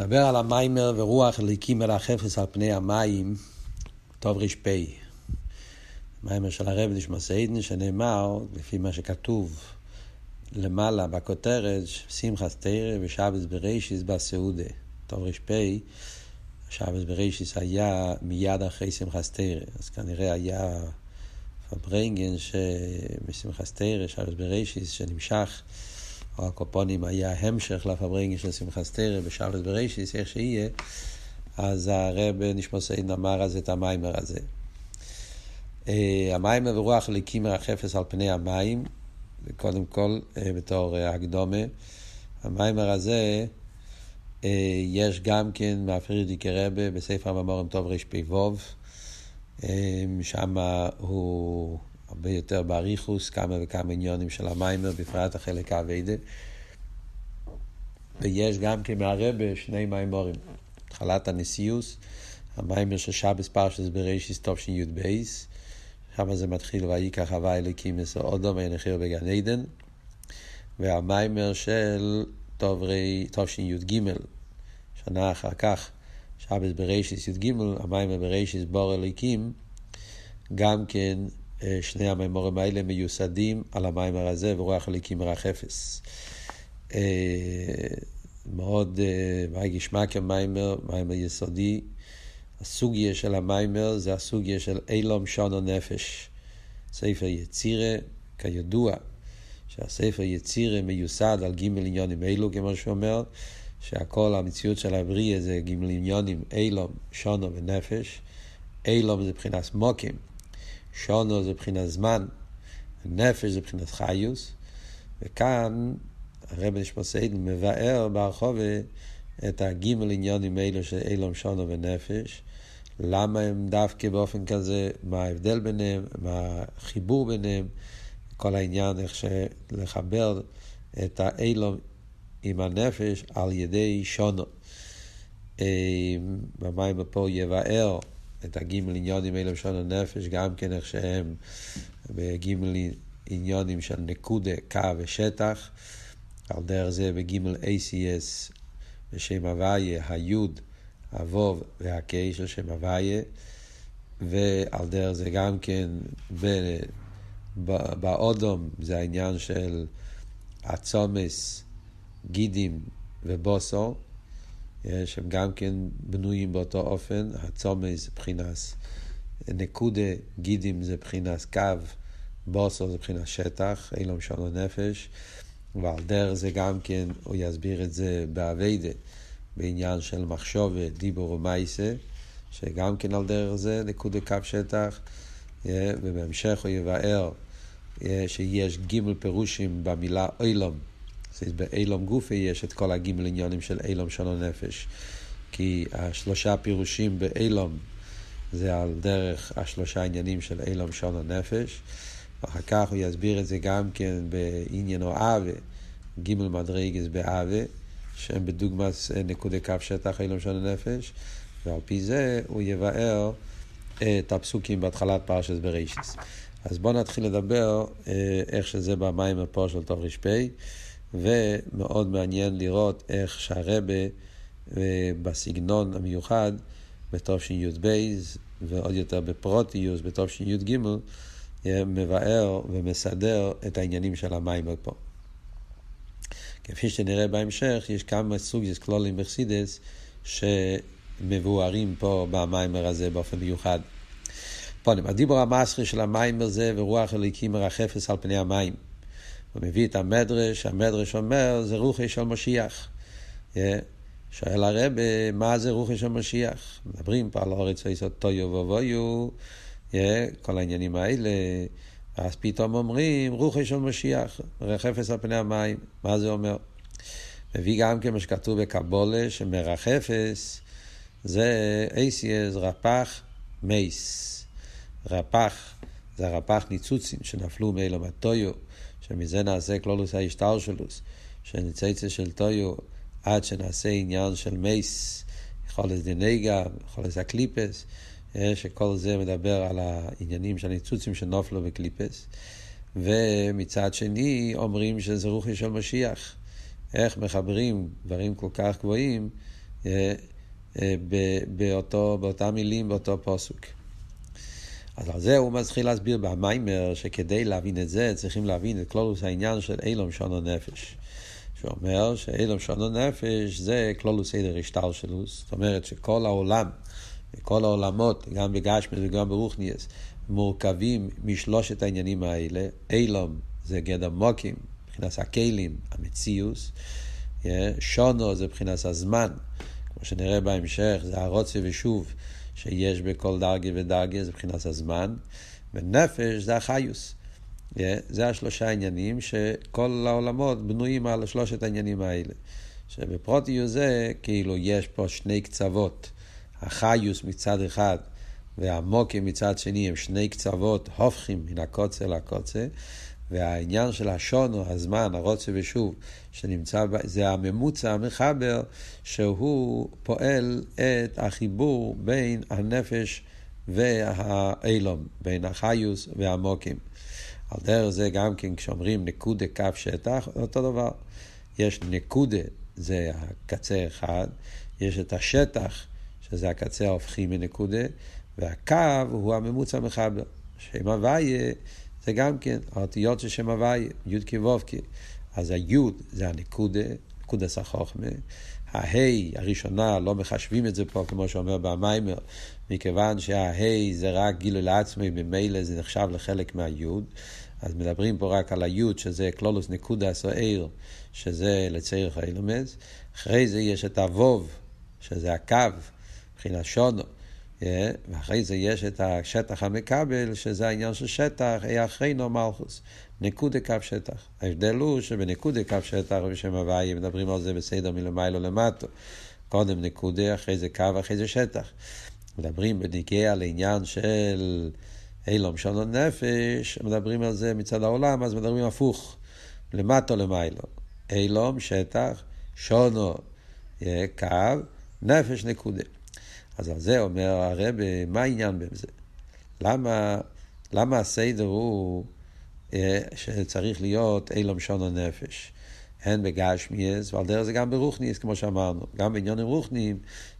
נדבר על המיימר ורוח אליקים אל החפץ על פני המים, טוב ר"פ. מיימר של הרב נשמע סיידן שנאמר, לפי מה שכתוב למעלה בכותרת, שמחת תרא ושבס ברישיס בסעודה. טוב ר"פ, שבס ברישיס היה מיד אחרי שמחת תרא, אז כנראה היה פברנגן שבשמחת תרא, שבס ברישיס, שנמשך או הקופונים היה המשך לפברנגי של שמחת סטרה בשבת בראשיס, איך שיהיה, אז הרב נשמע סעידן אמר אז את המיימר הזה. אה, המיימר ורוח אליקים מרחפס על פני המים, קודם כל אה, בתור אה, הקדומה. המיימר הזה יש גם כן מהפרידיקי רבה בספר הממורים טוב רפ"ו, שם הוא הרבה יותר באריכוס, כמה וכמה עניונים של המיימר, בפרט החלק האביידה. ויש גם כן מהרבה שני מיימורים. התחלת הנשיאוס, המיימר של שבס פרשס בראשיס תשי"ב, שם זה מתחיל ויקח הווה אלוקים אסו אודום הנחיר בגן עדן, והמיימר של תשי"ג, שנה אחר כך, שבס בראשיס י"ג, המיימר בראשיס בור אלוקים, גם כן שני המימורים האלה מיוסדים על המיימר הזה ורוח הליקים מרחפס. אה, מאוד מייגיש אה, מקר מיימר, מיימר יסודי. הסוגיה של המיימר זה הסוגיה של אילום שונו נפש. ספר יצירה, כידוע, שהספר יצירה מיוסד על גימל עניונים אלו, כמו שאומר, שהכל המציאות של הבריאה זה גימל עניונים אילום, שונו ונפש. אילום זה מבחינת מוקים. שונו זה מבחינת זמן, נפש זה מבחינת חיוס, וכאן הרב נשמע סיידן מבאר ברחובה את הגימל עניונים אלו של אילום שונו ונפש, למה הם דווקא באופן כזה, מה ההבדל ביניהם, מה החיבור ביניהם, כל העניין איך לחבר את האילום עם הנפש על ידי שונו. במים פה יבאר את הגימל עניונים אלה בשון הנפש, גם כן איך שהם בגימל עניונים של נקודה, קו ושטח, על דרך זה בגימל ACS בשם הוויה, היוד, הווב והקיי של שם הוויה, ועל דרך זה גם כן באודום זה העניין של הצומס, גידים ובוסו. שהם גם כן בנויים באותו אופן, הצומי זה בחינס נקודה, גידים זה בחינס קו, בוסו זה בחינס שטח, אין לו משון הנפש, ועל דרך זה גם כן, הוא יסביר את זה באביידה, בעניין של מחשובת, דיבור ומייסה, שגם כן על דרך זה נקודה קו שטח, ובהמשך הוא יבאר שיש גימל פירושים במילה אילום. אז באילום גופי יש את כל הגימל עניונים של אילום שלו נפש. כי השלושה פירושים באילום זה על דרך השלושה עניינים של אילום שלו נפש. ואחר כך הוא יסביר את זה גם כן בעניינו אבה, גימל מדרגס באבה, שהם בדוגמת נקודי קו שטח אילום שלו נפש, ועל פי זה הוא יבאר את הפסוקים בהתחלת פרשת בראשיס. אז בואו נתחיל לדבר אה, איך שזה במים פה של טוב ר"פ. ומאוד מעניין לראות איך שהרבה אה, בסגנון המיוחד, בתשי"ב ועוד יותר בפרוטיוס, בתשי"ג, אה, מבאר ומסדר את העניינים של המים פה. כפי שנראה בהמשך, יש כמה סוגים כלולים בחסידס שמבוארים פה במיימר הזה באופן מיוחד. פונים, הדיבור המסחי של המיימר זה ורוח אליקים מרחפס על פני המים. הוא מביא את המדרש, המדרש אומר, זה רוחי של משיח. שואל הרב, מה זה רוחי של משיח? מדברים פה על אורץ ויסוד טויו ובויו, כל העניינים האלה. אז פתאום אומרים, רוחי של משיח, רחפס על פני המים. מה זה אומר? מביא גם כן מה שכתוב בקבולה, שמרחפס זה אייסיאס רפ"ח מייס. רפ"ח זה הרפ"ח ניצוצים שנפלו מאלו מטויו. שמזה נעשה כלולוס ההשתלשלוס, שניצצה של טויו, עד שנעשה עניין של מייס, יכולת דנגה, יכולת הקליפס, אה, שכל זה מדבר על העניינים של הניצוצים שנופלו בקליפס. ומצד שני אומרים שזה רוחי של משיח. איך מחברים דברים כל כך גבוהים באותו, באותם מילים, באותו פוסוק. אז על זה הוא מתחיל להסביר במיימר שכדי להבין את זה צריכים להבין את כלולוס העניין של אילום שונו נפש. שאומר שאילום שונו נפש זה כלולוס סדר השתלשלוס, זאת אומרת שכל העולם, כל העולמות, גם בגשמי וגם ברוכניאס, מורכבים משלושת העניינים האלה. אילום זה גדר מוקים, מבחינת הכלים, המציאוס. שונו זה מבחינת הזמן, כמו שנראה בהמשך, זה הרוצה ושוב. שיש בכל דרגה ודרגה, זה מבחינת הזמן, ונפש זה החיוס. Yeah, זה השלושה עניינים שכל העולמות בנויים על שלושת העניינים האלה. שבפרוטיוס זה כאילו יש פה שני קצוות, החיוס מצד אחד והמוקים מצד שני הם שני קצוות הופכים מן הקוצה לקוצה, והעניין של השונו, הזמן, הרוצה ושוב, שנמצא, זה הממוצע המחבר, שהוא פועל את החיבור בין הנפש והאילום, בין החיוס והמוקים. על דרך זה גם כן כשאומרים נקודה קו שטח, אותו דבר. יש נקודה, זה הקצה אחד, יש את השטח, שזה הקצה ההופכי מנקודה, והקו הוא הממוצע המחבר. שם הוויה זה גם כן האותיות של שם הוויה, י' כו' אז היוד זה הנקודה, נקודה סחוכמה. ההי הראשונה, לא מחשבים את זה פה, כמו שאומר במיימר, מכיוון שההי זה רק גילוי לעצמי, ממילא זה נחשב לחלק מהיוד. אז מדברים פה רק על היוד, שזה קלולוס נקודה סוער, שזה לצייר חיילומס. אחרי זה יש את הווב, שזה הקו, מבחינת שונו. ואחרי זה יש את השטח המקבל, שזה העניין של שטח, היה אחרי נורמלכוס. נקודה קו שטח. ההבדל הוא שבנקודה קו שטח בשם הוויה מדברים על זה בסדר מלמעלה למטה. קודם נקודה, אחרי זה קו, אחרי זה שטח. מדברים בניגיע לעניין של אילום שונו נפש, מדברים על זה מצד העולם, אז מדברים הפוך, למטה למעלה. אילום, שטח, שונו, קו, נפש, נקודה. אז על זה אומר הרב, מה העניין בזה? למה, למה הסדר הוא אה, שצריך להיות אילום שונו נפש? הן בגשמיאס, ועל דרך זה גם ברוכניס, כמו שאמרנו. גם בעניונים רוכניים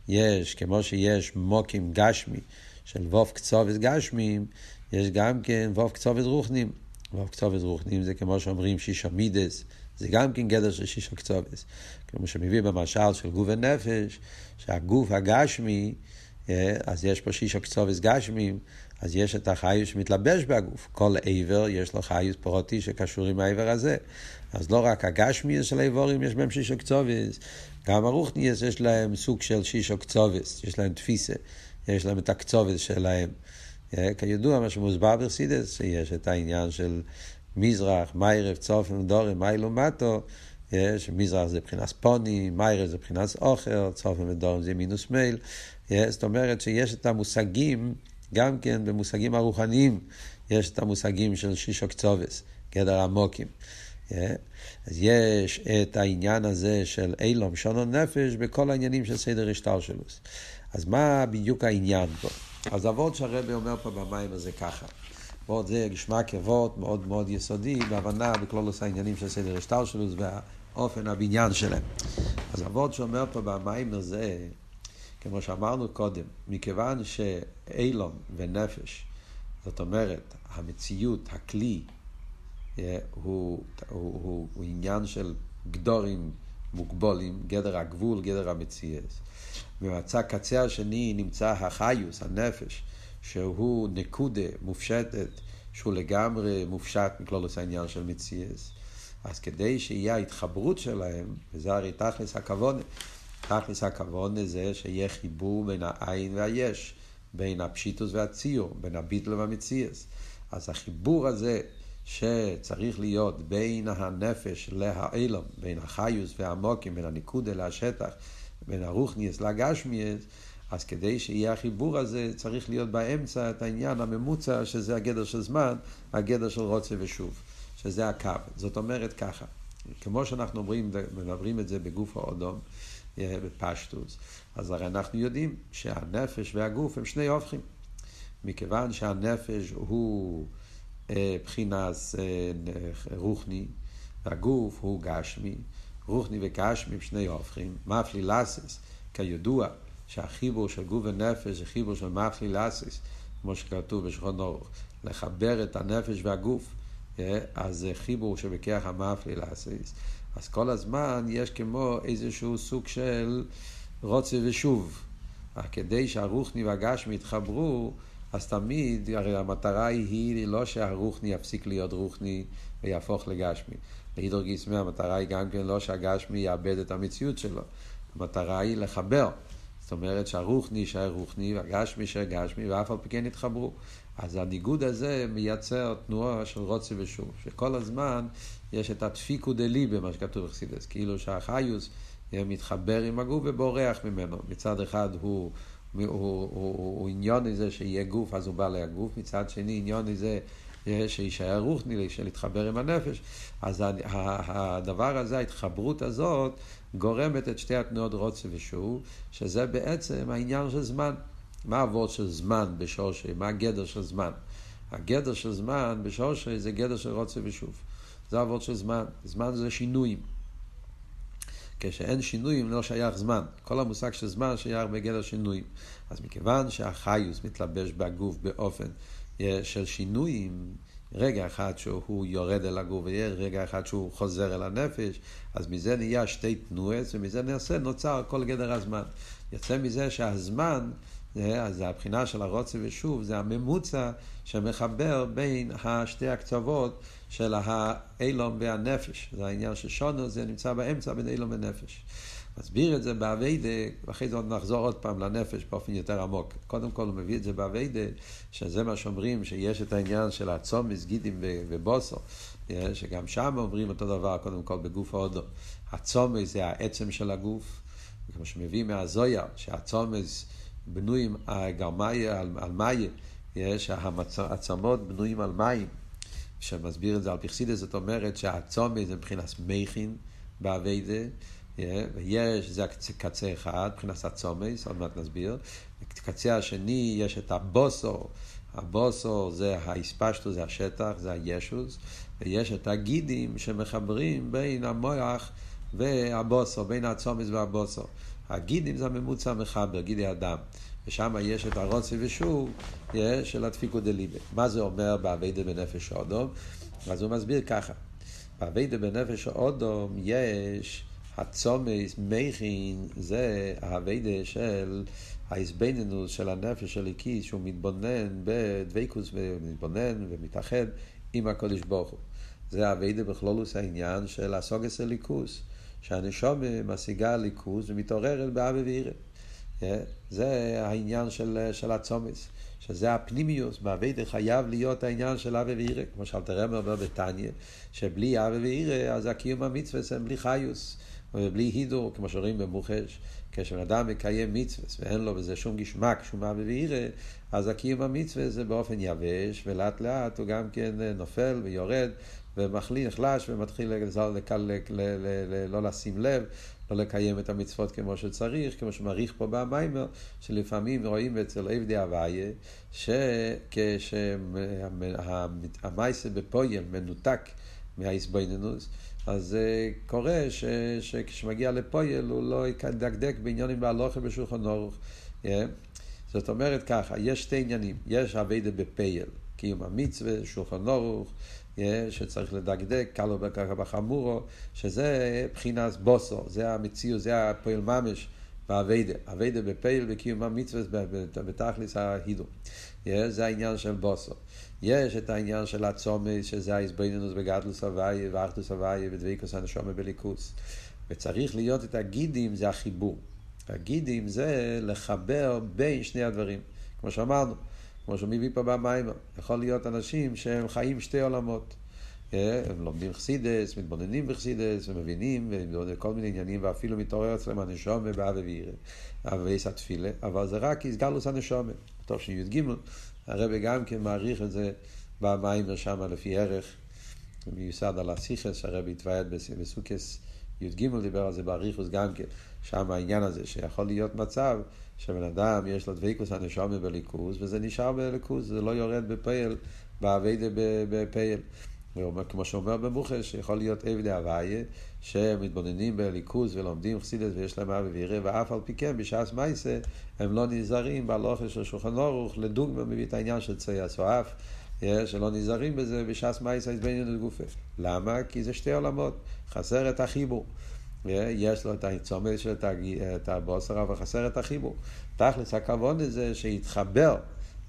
יש, כמו שיש מוקים גשמי של ווף קצובס גשמים, יש גם כן ווף קצובס רוכנים. ווף קצובס רוכנים זה כמו שאומרים שישה מידס, זה גם כן גדר של שישה קצובס. כמו שמביא במשל של גוף ונפש, שהגוף הגשמי, אה, אז יש פה שישה קצובס גשמים, אז יש את החיוס שמתלבש בגוף. כל עבר יש לו חיוס פרוטי שקשור עם העבר הזה. אז לא רק הגשמי של האיבורים יש בהם שישה קצובס, גם הרוחניאס יש להם סוג של שישה קצובס, יש להם תפיסה, יש להם את הקצובס שלהם. אה, כידוע, מה שמוסבר ברסידס, שיש את העניין של מזרח, מיירב, צופן, דורם, מיילו מטו, שמזרח זה מבחינת פוני, מיירב זה מבחינת אוכל, צופן ודורם זה מינוס מייל. זאת אומרת שיש את המושגים, גם כן במושגים הרוחניים, יש את המושגים של שישו קצובס, גדר עמוקים. אז יש את העניין הזה של אילום, שונו נפש, בכל העניינים של סדר השטר שלו. אז מה בדיוק העניין פה? אז אבות שהרבי אומר פה במים הזה ככה. ועוד זה גשמע כבוד מאוד מאוד יסודי בהבנה בכלולוס העניינים של סדר השטלשלוס והאופן הבניין שלהם. אז אבות שאומר פה במים הזה, כמו שאמרנו קודם, מכיוון שאילום ונפש, זאת אומרת, המציאות, הכלי, אה, הוא, הוא, הוא, הוא עניין של גדורים מוגבולים, גדר הגבול, גדר המציאס. ובצד קצה השני נמצא החיוס, הנפש, שהוא נקודה מופשטת, שהוא לגמרי מופשט מכלולוס העניין של מציאס. אז כדי שיהיה ההתחברות שלהם, וזה הרי תכלס הכוונה, תכלס הכוונה זה שיהיה חיבור בין העין והיש, בין הפשיטוס והציור, בין הביטל והמציאס. אז החיבור הזה שצריך להיות בין הנפש להאילום, בין החיוס והמוקים, בין הניקודה להשטח, בין הרוחניאס לגשמיאס, אז כדי שיהיה החיבור הזה, צריך להיות באמצע את העניין הממוצע, שזה הגדר של זמן, הגדר של רוצה ושוב, שזה הקו. זאת אומרת ככה, כמו שאנחנו אומרים, מדברים את זה בגוף האודום, אה, בפשטוס, אז הרי אנחנו יודעים שהנפש והגוף הם שני הופכים. מכיוון שהנפש הוא אה, אה, רוחני, והגוף הוא גשמי, רוחני וגשמי הם שני הופכים, מפלי לסס, כידוע שהחיבור של גוף ונפש זה חיבור של מפלי לאסיס, כמו שכתוב בשכון אורך, לחבר את הנפש והגוף, אה, אז זה חיבור שבכיח המפלי לאסיס. אז כל הזמן יש כמו איזשהו סוג של רוצה ושוב. כדי שהרוחני והגשמי יתחברו, אז תמיד, הרי המטרה היא לא שהרוחני יפסיק להיות רוחני ויהפוך לגשמי. להידור גיסמי המטרה היא גם כן לא שהגשמי יאבד את המציאות שלו. המטרה היא לחבר. זאת אומרת שהרוחני יישאר רוחני והגשמי יישאר גשמי ואף על פי כן יתחברו. אז הניגוד הזה מייצר תנועה של רוצה ושוב, שכל הזמן יש את הדפיקו דליבה, מה שכתוב בחסידס, כאילו שהחיוס מתחבר עם הגוף ובורח ממנו. מצד אחד הוא, הוא, הוא, הוא, הוא עניון לזה שיהיה גוף, אז הוא בא לגוף, מצד שני עניון לזה שיישאר רוחני, להתחבר עם הנפש. אז הדבר הזה, ההתחברות הזאת, גורמת את שתי התנועות רוצה ושוב, שזה בעצם העניין של זמן. מה הוורד של זמן בשורשי? מה הגדר של זמן? הגדר של זמן בשורשי זה גדר של רוצה ושוב. זה הוורד של זמן. זמן זה שינויים. כשאין שינויים לא שייך זמן. כל המושג של זמן שייך בגדר שינויים. אז מכיוון שהחיוס מתלבש בגוף באופן אה, של שינויים, רגע אחד שהוא יורד אל הגוף ורגע אחד שהוא חוזר אל הנפש, אז מזה נהיה שתי תנועות ומזה נעשה, נוצר כל גדר הזמן. יוצא מזה שהזמן, אה, אז הבחינה של הרוצה ושוב, זה הממוצע שמחבר בין השתי הקצוות של האילום והנפש. זה העניין ששונו, זה נמצא באמצע בין אילום ונפש. מסביר את זה באביידה, ואחרי זה עוד נחזור עוד פעם לנפש באופן יותר עמוק. קודם כל הוא מביא את זה באביידה, שזה מה שאומרים, שיש את העניין של הצומס, גידים ובוסו, שגם שם אומרים אותו דבר, קודם כל בגוף ההודו. הצומס זה העצם של הגוף, כמו שמביא מהזויה, שהצומס בנויים גרמיה על, על מאיה, שהעצמות בנויים על מים. שמסביר את זה על פרסידס, זאת אומרת שהצומס זה מבחינת מכין באביידה. ויש, זה קצה אחד, מבחינת הצומס, עוד מעט נסביר. בקצה השני יש את הבוסו, הבוסו זה האספשטו, זה השטח, זה הישוס, ויש את הגידים שמחברים בין המוח והבוסו, בין הצומס והבוסו. הגידים זה הממוצע המחבר, גידי אדם. ושם יש את הרוצי ושוב של הדפיקו דליבה. מה זה אומר באביידה בנפש האודום? אז הוא מסביר ככה, באביידה בנפש האודום יש הצומס, מכין, זה האביידה של ההזבנינוס של הנפש של הכיס, שהוא מתבונן בדבקוס ומתבונן ומתאחד עם הקודש ברוך הוא. זה האביידה בכלולוס העניין של הסוגס הליכוס, שהנשום משיגה ליכוס ומתעוררת באבי וירא. זה העניין של, של הצומס, שזה הפנימיוס, באביידה חייב להיות העניין של אבי וירא, כמו שאלתר רמר אומר בתניא, שבלי אבי וירא אז הקיום המצווה הם בלי חיוס. ובלי הידור, כמו שרואים במוחש, כשבן אדם מקיים מצווה ואין לו בזה שום גשמק, שום אבי וירא, אז הקיום המצווה זה באופן יבש, ולאט לאט הוא גם כן נופל ויורד ומחליא, נחלש ומתחיל לא לשים לב, לא לקיים את המצוות כמו שצריך, כמו שמעריך פה במיימר, שלפעמים רואים אצל עבדי הוויה, שכשהמייסה בפויל מנותק מהאיסבוינינוס, אז uh, קורה שכשמגיע לפויל הוא לא ידקדק בעניונים בהלוכה בשולחן. Yeah. זאת אומרת ככה, יש שתי עניינים, יש אביידה בפייל, קיום המצווה, שולחן yeah, שצריך לדקדק, קלו ככה בחמורו, שזה בחינס בוסו, זה המציאות, זה הפועל ממש באביידה, אביידה בפייל וקיום המצווה בתכלס ההידו. Yeah, זה העניין של בוסו. יש את העניין של הצומס, שזה ההסבינינוס בגדלוס הוויה ואחדוס הוויה ודביקוס הנשומה בליכוס. וצריך להיות את הגידים, זה החיבור. הגידים זה לחבר בין שני הדברים. כמו שאמרנו, כמו שהוא מביא פה במים, יכול להיות אנשים שהם חיים שתי עולמות. אה, הם לומדים חסידס, מתבוננים בחסידס, ומבינים, וכל מיני עניינים, ואפילו מתעורר אצלם הנשומה באבי וירא, אבל זה רק הסגלוס הנשומה. טוב שי"ג הרב גם כן מעריך את זה במיימר שם לפי ערך, מיוסד על הסיכס, שהרב התוועד בסוכס י"ג דיבר על זה באריכוס גם כן, שם העניין הזה, שיכול להיות מצב שבן אדם יש לו דבקוס הנשומה בליכוז, וזה נשאר בליכוז, זה לא יורד בפייל, באביידה בפייל. כמו שאומר במוחש, יכול להיות עבדי הוויה, שמתבוננים בליכוז ולומדים חסידס ויש להם אבי ויראה, ואף על פי כן בשעס מייסה הם לא נזהרים בהלוכה של שולחן אורוך, לדוגמה מביא את העניין של צי הסואף, שלא נזהרים בזה בשעס מייסה עזבנו לגופה. למה? כי זה שתי עולמות, חסר את החיבור. יש לו את הצומד של את הבוסר, אבל חסר את החיבור. תכלס הכבוד זה שיתחבר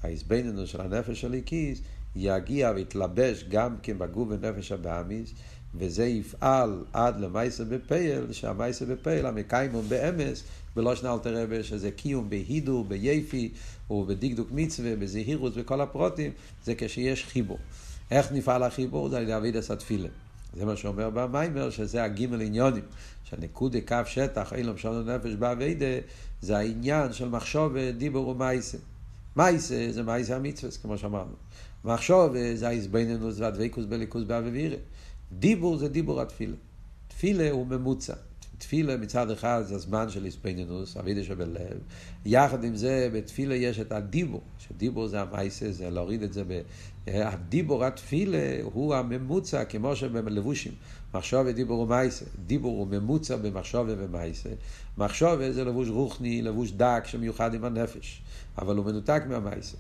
העזבננו של הנפש של הקיס, יגיע ויתלבש גם כן בגוף ונפש הבאמיס, וזה יפעל עד למייסה בפייל, שהמייסה בפייל, המקיימון באמס, בלושן אלתר רבה, שזה קיום בהידור, ביפי, ובדקדוק מצווה, בזהירות, בכל הפרוטים, זה כשיש חיבור. איך נפעל החיבור? זה על ידי אבידס התפילה. זה מה שאומר במיימר, שזה הגימל עניונים, שהנקודה קו שטח, אילום שלום נפש באביידה, זה העניין של מחשוב דיבור ומייסה. מייסה זה מייסה המצווה, כמו שאמרנו. מחשוב זה האיזבנינוס והדבקוס בליכוס באווירה. דיבור זה דיבור התפילה. תפילה הוא ממוצע. תפילה מצד אחד זה הזמן של איזבנינוס, אבידה שבלב. יחד עם זה, בתפילה יש את הדיבור, שדיבור זה המייסה, זה להוריד את זה ב... הדיבור התפילה הוא הממוצע, כמו שבלבושים. מחשוב ודיבור ומייסה. דיבור הוא ממוצע במחשוב ומייסה. מחשוב זה לבוש רוחני, לבוש דק, שמיוחד עם הנפש. אבל הוא מנותק מהמייסה.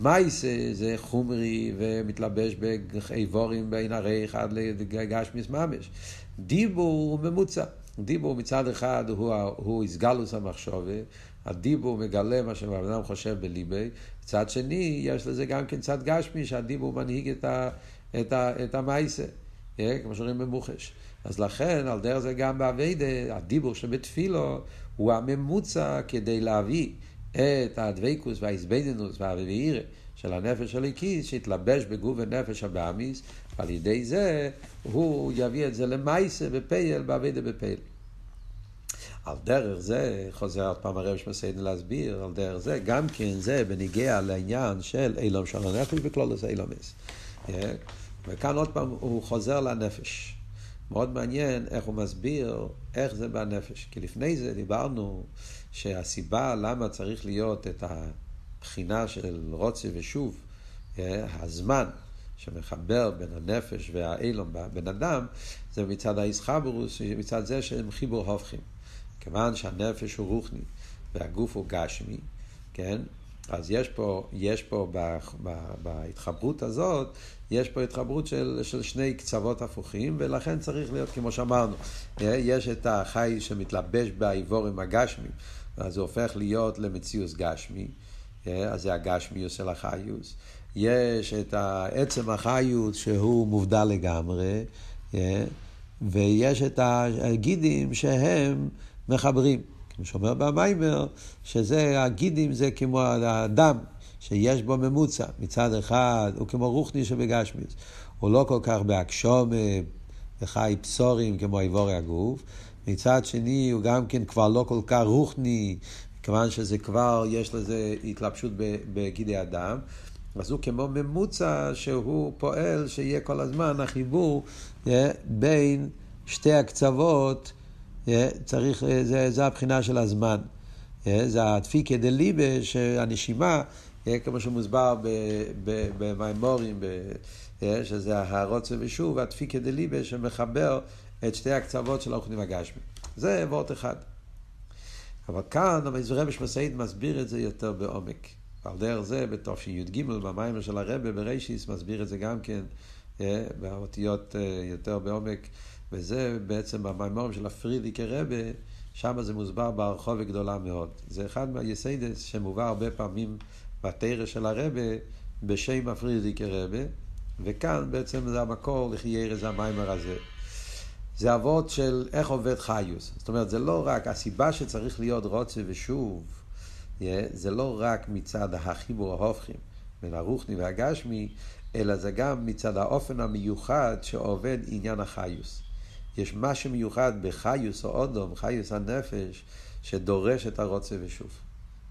מייסה זה חומרי ומתלבש באיבורים בין הרי אחד לגשמיס ממש. דיבור הוא ממוצע. דיבור מצד אחד הוא, הוא איסגלוס המחשובה, הדיבור מגלה מה שהבן אדם חושב בליבי, מצד שני יש לזה גם כן צד גשמי שהדיבור מנהיג את, ה, את, ה, את המייסה, אה, כמו שאומרים במוחש. אז לכן על דרך זה גם באביידה, הדיבור שבתפילו הוא הממוצע כדי להביא את הדבקוס והאיזבדינוס והרביעירה של הנפש של הליקיס, שהתלבש בגוף ונפש הבאמיס, ועל ידי זה הוא יביא את זה למייסה בפייל, באביידה בפייל. על דרך זה, חוזר עוד פעם הרב שמסיידן להסביר, על דרך זה, גם כן זה בניגיע לעניין של אילום של הנפש בכלולוס אילומס. וכאן עוד פעם הוא חוזר לנפש. מאוד מעניין איך הוא מסביר איך זה בנפש. כי לפני זה דיברנו שהסיבה למה צריך להיות את הבחינה של רוצה ושוב, אה, הזמן שמחבר בין הנפש והאילום בבן אדם, זה מצד האיסחברוס, מצד זה שהם חיבור הופכים. כיוון שהנפש הוא רוחני והגוף הוא גשמי, כן? אז יש פה, יש פה ב, ב, בהתחברות הזאת, יש פה התחברות של, של שני קצוות הפוכים, ולכן צריך להיות, כמו שאמרנו, אה, יש את החי שמתלבש באיבורים הגשמיים, אז זה הופך להיות למציאוס גשמי, אה, אז זה הגשמיוס של החיוס. יש את עצם החיוס שהוא מובדל לגמרי, אה, ויש את הגידים שהם מחברים. כמו שאומר במיימר, שזה, הגידים זה כמו האדם, שיש בו ממוצע. מצד אחד הוא כמו רוחני שבגשמיס. הוא לא כל כך בהגשום וחי בשורים כמו איבורי הגוף. מצד שני הוא גם כן כבר לא כל כך רוחני, כיוון שזה כבר, יש לזה התלבשות בגידי אדם. אז הוא כמו ממוצע שהוא פועל שיהיה כל הזמן החיבור אה, בין שתי הקצוות צריך, זה, זה הבחינה של הזמן. זה הדפיקה דליבה, שהנשימה, כמו שמוסבר במימורים, שזה הרוצה ושוב, הדפיקה דליבה שמחבר את שתי הקצוות של האוכלים הגשמי. זה וורט אחד. אבל כאן המזרם משמעית מסביר את זה יותר בעומק. על דרך זה, בתשי"ג, במיימר של הרבה ברישיס, מסביר את זה גם כן באותיות יותר בעומק. וזה בעצם במימורים של הפרידיקי רבה, שם זה מוסבר בהרחוב גדולה מאוד. זה אחד מהיסיידס שמובא הרבה פעמים בתרא של הרבה בשם הפרידיקי רבה, וכאן בעצם זה המקור לחיירא זה המיימר הזה. זה אבות של איך עובד חיוס. זאת אומרת, זה לא רק, הסיבה שצריך להיות רוצה ושוב, זה לא רק מצד החיבור ההופכים בין הרוחני והגשמי, אלא זה גם מצד האופן המיוחד שעובד עניין החיוס. יש משהו מיוחד בחיוס או אודום, חיוס הנפש, שדורש את הרוצה ושוב.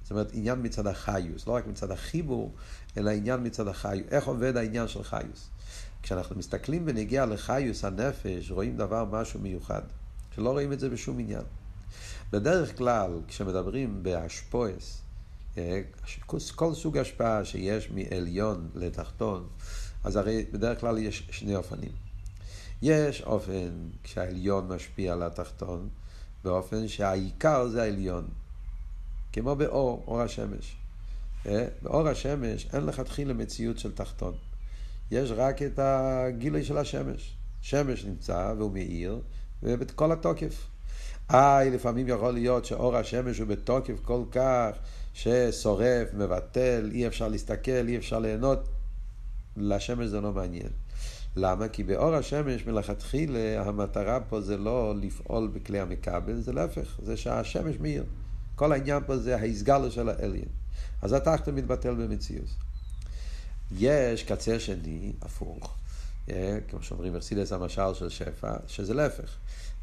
זאת אומרת, עניין מצד החיוס, לא רק מצד החיבור, אלא עניין מצד החיוס. איך עובד העניין של חיוס? כשאנחנו מסתכלים בנגיע לחיוס הנפש, רואים דבר משהו מיוחד, שלא רואים את זה בשום עניין. בדרך כלל, כשמדברים באשפויס, אה, כל סוג השפעה שיש מעליון לתחתון, אז הרי בדרך כלל יש שני אופנים. יש אופן כשהעליון משפיע על התחתון, באופן שהעיקר זה העליון. כמו באור, אור השמש. אה? באור השמש אין לכתחילה מציאות של תחתון. יש רק את הגילוי של השמש. שמש נמצא והוא מאיר, ובכל התוקף. איי, לפעמים יכול להיות שאור השמש הוא בתוקף כל כך ששורף, מבטל, אי אפשר להסתכל, אי אפשר ליהנות. לשמש זה לא מעניין. למה? כי באור השמש מלכתחילה המטרה פה זה לא לפעול בכלי המכבל, זה להפך, זה שהשמש מאיר. כל העניין פה זה ההסגלו של האליין. אז התחתון מתבטל במציאות. יש קצה שני, הפוך, אה, כמו שאומרים ארסילס המשל של שפע, שזה להפך.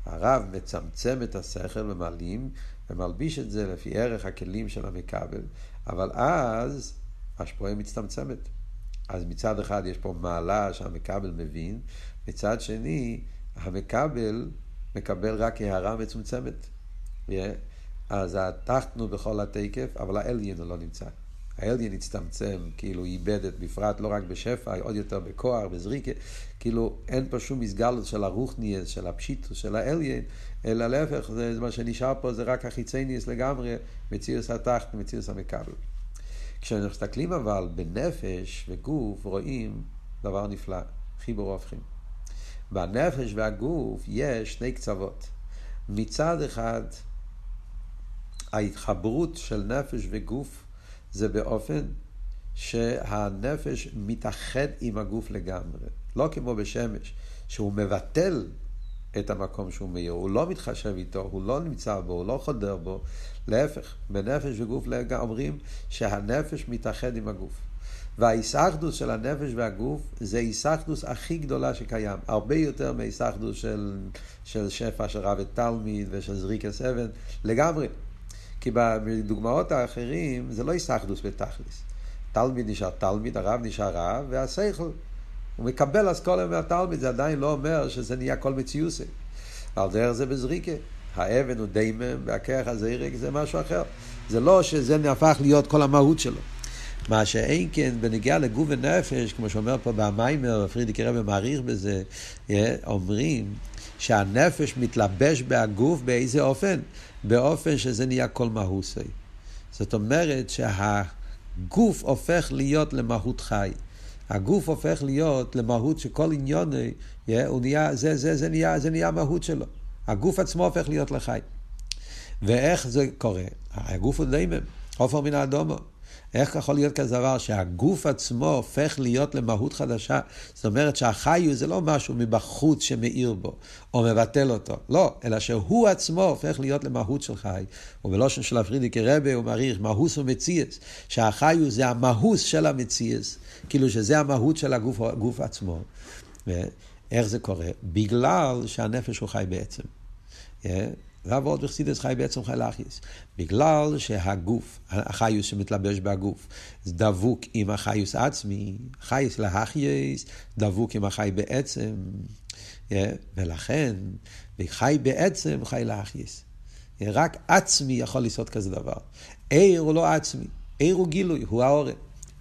הרב מצמצם את השכל ומעלים ומלביש את זה לפי ערך הכלים של המכבל, אבל אז השפועה מצטמצמת. אז מצד אחד יש פה מעלה שהמכבל מבין, מצד שני המכבל מקבל רק הערה מצומצמת. Yeah. אז התחתנו בכל התקף, אבל האליין לא נמצא. האליין הצטמצם, כאילו איבד את בפרט לא רק בשפע, עוד יותר בכוח, בזריקה, כאילו אין פה שום מסגלות של הרוחניאס, של הפשיטוס, של האליין, אלא להפך, זה מה שנשאר פה זה רק החיצייניאס לגמרי, מציאוס התחת, מציאוס המכבל. כשאנחנו מסתכלים אבל בנפש וגוף, רואים דבר נפלא, חיבור הופכים. בנפש והגוף יש שני קצוות. מצד אחד, ההתחברות של נפש וגוף זה באופן שהנפש מתאחד עם הגוף לגמרי. לא כמו בשמש, שהוא מבטל את המקום שהוא מאיר, הוא לא מתחשב איתו, הוא לא נמצא בו, הוא לא חודר בו, להפך, בנפש וגוף אומרים שהנפש מתאחד עם הגוף. והאיסחדוס של הנפש והגוף זה האיסחדוס הכי גדולה שקיים, הרבה יותר מהאיסחדוס של, של שפע של רב ותלמיד ושל זריקס אבן, לגמרי. כי בדוגמאות האחרים זה לא איסחדוס בתכלס. תלמיד נשאר תלמיד, הרב נשאר רב, והשכל, הוא מקבל אסכולה מהתלמיד, זה עדיין לא אומר שזה נהיה כל מציוסי. על דרך זה בזריקה. האבן הוא דיימם, והכרך הזעירק זה משהו אחר. זה לא שזה נהפך להיות כל המהות שלו. מה שאין כן בנגיעה לגוף ונפש, כמו שאומר פה במיימר, פרידיק רבי מעריך בזה, אומרים שהנפש מתלבש בהגוף באיזה אופן? באופן שזה נהיה כל מהוסי. זאת אומרת שהגוף הופך להיות למהות חי. הגוף הופך להיות למהות שכל עניון, הוא נהיה, זה, זה, זה, נהיה, זה נהיה המהות שלו. הגוף עצמו הופך להיות לחי. ואיך זה קורה? הגוף הוא דיימם, עופר מן האדומו. איך יכול להיות כזה דבר שהגוף עצמו הופך להיות למהות חדשה? זאת אומרת שהחיו זה לא משהו מבחוץ שמאיר בו, או מבטל אותו. לא, אלא שהוא עצמו הופך להיות למהות של חי. ובלושן של הפרידיקי רבה הוא מעריך מהוס ומציאס, שהחיו זה המהוס של המציאס, כאילו שזה המהות של הגוף, הגוף עצמו. איך זה קורה? בגלל שהנפש הוא חי בעצם. עוד וחסידס חי בעצם חי לאחיס. בגלל שהגוף, החיוס שמתלבש בגוף, זה דבוק עם החיוס עצמי, חייס להחייס, דבוק עם החי בעצם, ולכן, וחי בעצם חי לאחיס. רק עצמי יכול לעשות כזה דבר. עיר הוא לא עצמי, עיר הוא גילוי, הוא העורף.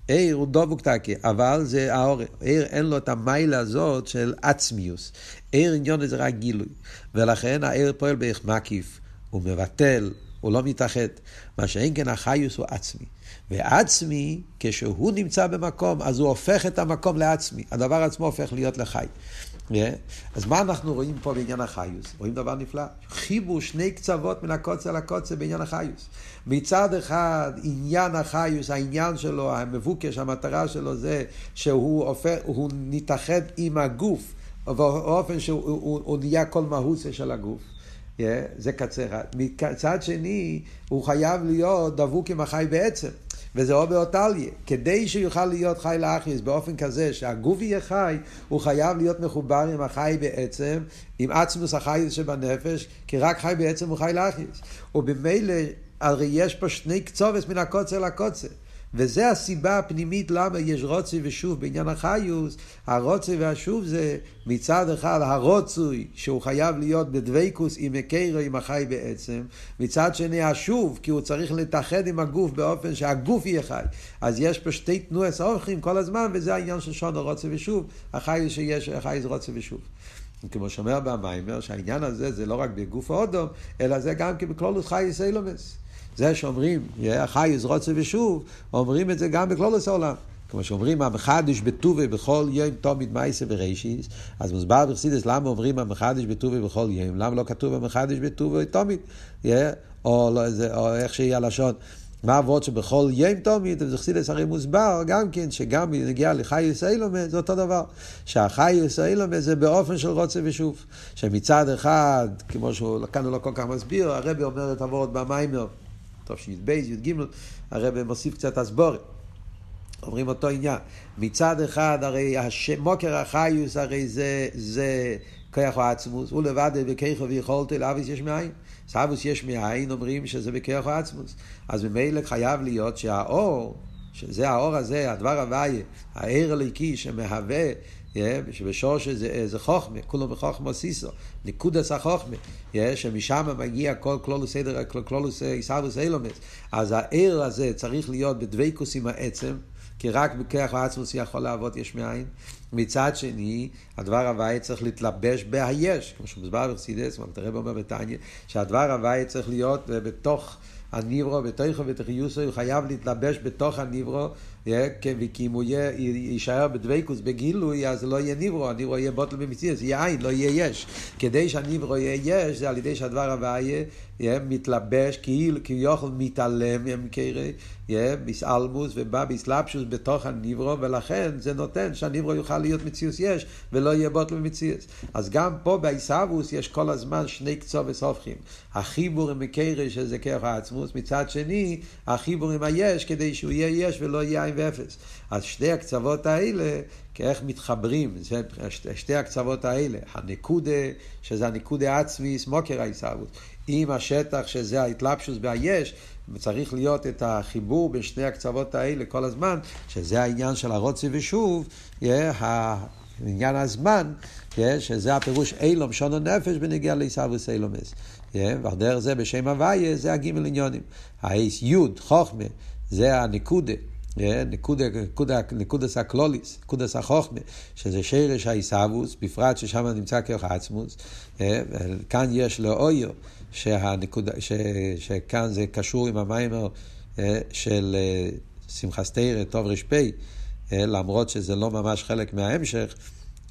עיר הוא דבוק תקי, אבל זה העורף. עיר אין לו את המיילה הזאת של עצמיוס. עיר עניון זה רק גילוי. ולכן העיר פועל באיך מקיף, הוא מבטל, הוא לא מתאחד. מה שאין כן החיוס הוא עצמי. ועצמי, כשהוא נמצא במקום, אז הוא הופך את המקום לעצמי. הדבר עצמו הופך להיות לחי. Yeah. אז מה אנחנו רואים פה בעניין החיוס? רואים דבר נפלא. חיבו שני קצוות מן הקוצה לקוצה בעניין החיוס. מצד אחד, עניין החיוס, העניין שלו, המבוקש, המטרה שלו זה שהוא הופך, הוא נתאחד עם הגוף. באופן שהוא נהיה כל מהוסה של הגוף. Yeah, זה אחד. מצד שני, הוא חייב להיות דבוק עם החי בעצם. וזה או באותליה. כדי שיוכל להיות חי לאחיס באופן כזה שהגוף יהיה חי, הוא חייב להיות מחובר עם החי בעצם, עם עצמוס החי שבנפש, כי רק חי בעצם הוא חי לאחיס. ובמילא, הרי יש פה שני קצובס מן הקוצר לקוצר. וזה הסיבה הפנימית למה יש רוצי ושוב בעניין החיוס. הרוצי והשוב זה מצד אחד הרוצוי שהוא חייב להיות בדבקוס עם הקרו עם החי בעצם, מצד שני השוב כי הוא צריך להתאחד עם הגוף באופן שהגוף יהיה חי. אז יש פה שתי תנועס אורחים כל הזמן וזה העניין של שונו רוצה ושוב, החיוס שיש, החיוס רוצה ושוב. כמו שאומר במיימר, שהעניין הזה זה לא רק בגוף האודום, אלא זה גם כן בכלולוס חייס אילומס. זה שאומרים, חייס רוצה ושוב, אומרים את זה גם בכלולוס העולם. כמו שאומרים, המחדש בטובי בכל יום תמיד מייסה בראשיס, אז מוסבר בחסידס למה אומרים המחדש בטובי בכל יום, למה לא כתוב המחדש בטובי תמיד, או, לא, או איך שיהיה הלשון. מה עבוד שבכל יום תומית, וחסידס הרי מוסבר גם כן, שגם נגיע לחייס אילומה, זה אותו דבר. שהחייס אילומה זה באופן של רוצה ושוב. שמצד אחד, כמו שהוא כאן הוא לא כל כך מסביר, הרבי אומר את עבוד במיימר, טוב שי"ב, י"ג, הרבי מוסיף קצת הסבורת. אומרים אותו עניין. מצד אחד, הרי הש... מוקר החיוס, הרי זה, זה כוח העצמוס, הוא לבד בכיכו ויכולתו לאביס יש מאין. סבוס יש מאין, אומרים שזה בכיכו עצמוס. אז ממילא חייב להיות שהאור, שזה האור הזה, הדבר הוויה, העיר הליקי שמהווה, שבשורש זה, זה חוכמה, כולו בחוכמה סיסו, נקודס החוכמה, שמשם מגיע כל כלולוס סדר, כלולוס איסאוויס אילומס. אז העיר הזה צריך להיות בדבקוס עם העצם, כי רק בכוח העצמוס יכול לעבוד יש מאין. מצד שני, הדבר הוואי צריך להתלבש בהיש, כמו שמוסבר בחסידס, הרב אומר בתניא, שהדבר הוואי צריך להיות בתוך הניברו, בתוכו ובתחיוסו, הוא חייב להתלבש בתוך הניברו, וכי אם הוא יישאר בדבקוס, בגילוי, אז לא יהיה ניברו, הניברו יהיה בוטל במציאות, יהיה עין, לא יהיה יש. כדי שהניברו יהיה יש, זה על ידי שהדבר הוואי מתלבש, כאילו, כביכול מתעלם ממקרה, ביסאלמוס ובא ביסלפשוס בתוך הניברו, ולכן זה נותן שהניברו יוכל להיות מציאוס יש, ולא יהיה בוטל במציאוס. אז גם פה בעיסאוווס יש כל הזמן שני קצובס הופכים. החיבור עם מקרה שזה כרך העצמוס, מצד שני, החיבור עם היש, כדי שהוא יהיה יש ולא יהיה עין ואפס. אז שתי הקצוות האלה, כאיך מתחברים, שתי הקצוות האלה, הנקודה, שזה הנקודה עצמי, סמוקר העיסאוווס. עם השטח שזה ההתלבשוס והיש, צריך להיות את החיבור בין שני הקצוות האלה כל הזמן, שזה העניין של הרוצי ושוב, עניין הזמן, שזה הפירוש אילום שונו נפש בנגיע לעיסאוויס אילומס. ועל דרך זה בשם הוויה זה הגימל עניונים. האיס יוד, חוכמה, זה הנקודה. נקודה, נקודה, נקודס הקלוליס, נקודס החוכמה, שזה שרש העיסאוווס, בפרט ששם נמצא כרך עצמוס, כאן יש לאויר, שהנקודה, ש, שכאן זה קשור עם המיימר אה, של אה, סתירא, טוב ר"פ, אה, למרות שזה לא ממש חלק מההמשך,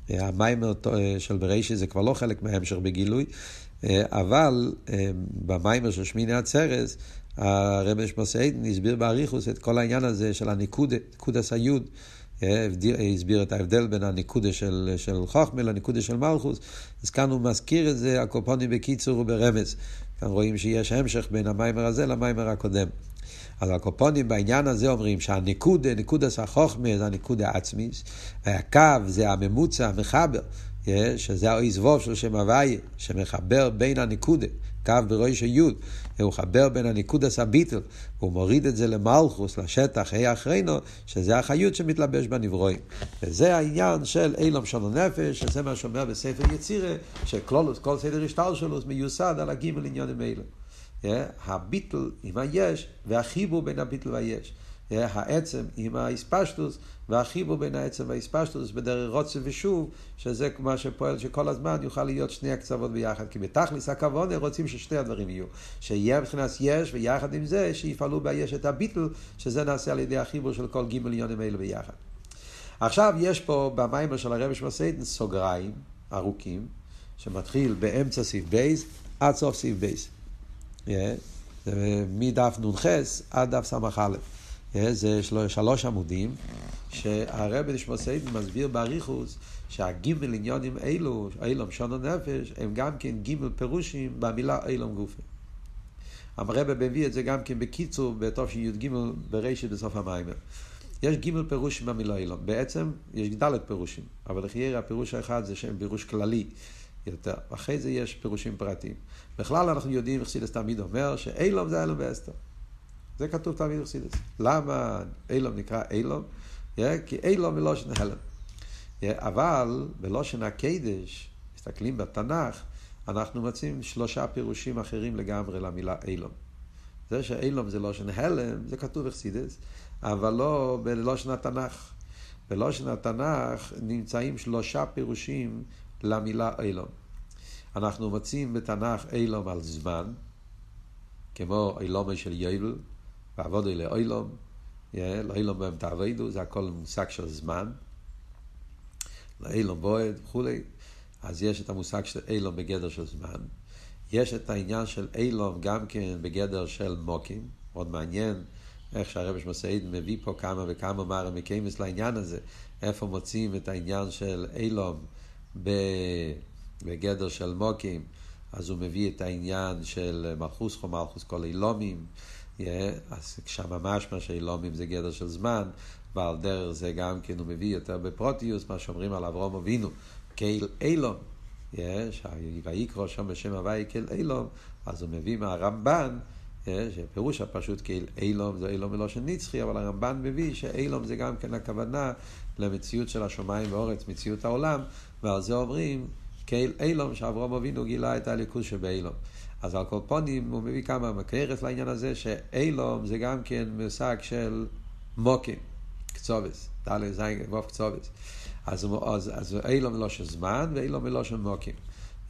המיימר של בראשי זה כבר לא חלק מההמשך בגילוי, אבל במיימר של שמיני עצרס, הרב שמוסיידן הסביר באריכוס את כל העניין הזה של הניקודה, ניקודס היוד. הסביר את ההבדל בין הניקודה של, של חוכמה לניקודה של מלכוס, אז כאן הוא מזכיר את זה, הקופונים בקיצור וברמז. כאן רואים שיש המשך בין המיימר הזה למיימר הקודם. אז הקופונים בעניין הזה אומרים שהניקודה, ניקודס החוכמה זה הניקודה העצמית, והקו זה הממוצע, המחבר, שזה האיזבוב של שם הוויה, שמחבר בין הניקודה. קו בראש היוד, הוא מחבר בין הניקודס הביטל, הוא מוריד את זה למלכוס, לשטח, ה' אחרינו, שזה החיות שמתלבש בנברואים. וזה העניין של אילום שלו נפש, שזה מה שאומר בספר יצירה, שכלולוס, כל סדר השטר שלו מיוסד על הגימל עניונים אלו. הביטל עם היש, והחיבור בין הביטל והיש. העצם עם האספשטוס, והחיבור בין העצם והאספשטוס בדרך רוצה ושוב, שזה מה שפועל שכל הזמן יוכל להיות שני הקצוות ביחד. כי בתכלס הכוונה רוצים ששתי הדברים יהיו. שיהיה מבחינת יש, ויחד עם זה שיפעלו ביש את הביטל, שזה נעשה על ידי החיבור של כל גימל עניונים האלה ביחד. עכשיו יש פה במיימר של הרבי שמסיידן סוגריים ארוכים, שמתחיל באמצע סעיף בייס עד סוף סעיף בייס. Yeah. מדף נ"ח עד דף ס"א. זה שלוש עמודים, שהרבי נשמע סיידן מסביר באריכוס שהגימל עניונים אלו, אילום שונו נפש, הם גם כן גימל פירושים במילה אילום גופה. הרבי מביא את זה גם כן בקיצור בתוף שי"ג בראשית בסוף המיימר. יש גימל פירושים במילה אילום. בעצם יש דלת פירושים, אבל לחייר הפירוש האחד זה שם פירוש כללי יותר. אחרי זה יש פירושים פרטיים. בכלל אנחנו יודעים, חסידס תמיד אומר, שאילום זה אילום ואסתר. זה כתוב תמיד בחסידס. למה אילום נקרא אילום? כי אילום מלושן הלם. אבל בלושן הקדש, מסתכלים בתנ"ך, אנחנו מוצאים שלושה פירושים אחרים לגמרי למילה אילום. זה שאילום זה לושן הלם, זה כתוב בחסידס, אבל לא בלושן התנ"ך. בלושן התנ"ך נמצאים שלושה פירושים למילה אילום. אנחנו מוצאים בתנ"ך אילום על זמן, כמו אילומי של יובל, ועבודו לאילום, לאילום בהם תעבדו, זה הכל מושג של זמן, לאילום בועד וכולי, אז יש את המושג של אילום בגדר של זמן. יש את העניין של אילום גם כן בגדר של מוקים, מאוד מעניין איך שהרבש מסעיד מביא פה כמה וכמה מרא מקיימס לעניין הזה, איפה מוצאים את העניין של אילום בגדר של מוקים, אז הוא מביא את העניין של מלכוס חו מלכוס כל אילומים, אז שם ממש מה שאילומים זה גדר של זמן, ועל דרך זה גם כן הוא מביא יותר בפרוטיוס, מה שאומרים על אברום אבינו, קהיל אילום, ויקרא שם בשם הוואי קהיל אילום, אז הוא מביא מהרמב"ן, שפירוש הפשוט קהיל אילום זה אילום מלושן נצחי, אבל הרמב"ן מביא שאילום זה גם כן הכוונה למציאות של השמיים ואורץ, מציאות העולם, ועל זה אומרים קהיל אילום, שאברום אבינו גילה את הליכוז שבאילום. אז על כל פונים הוא מביא כמה מקרס לעניין הזה, שאילום זה גם כן מושג של מוקים, קצובס, ד' ז' ו' קצובס. אז, אז, אז אילום מלושן זמן ואילום מלושן מוקים.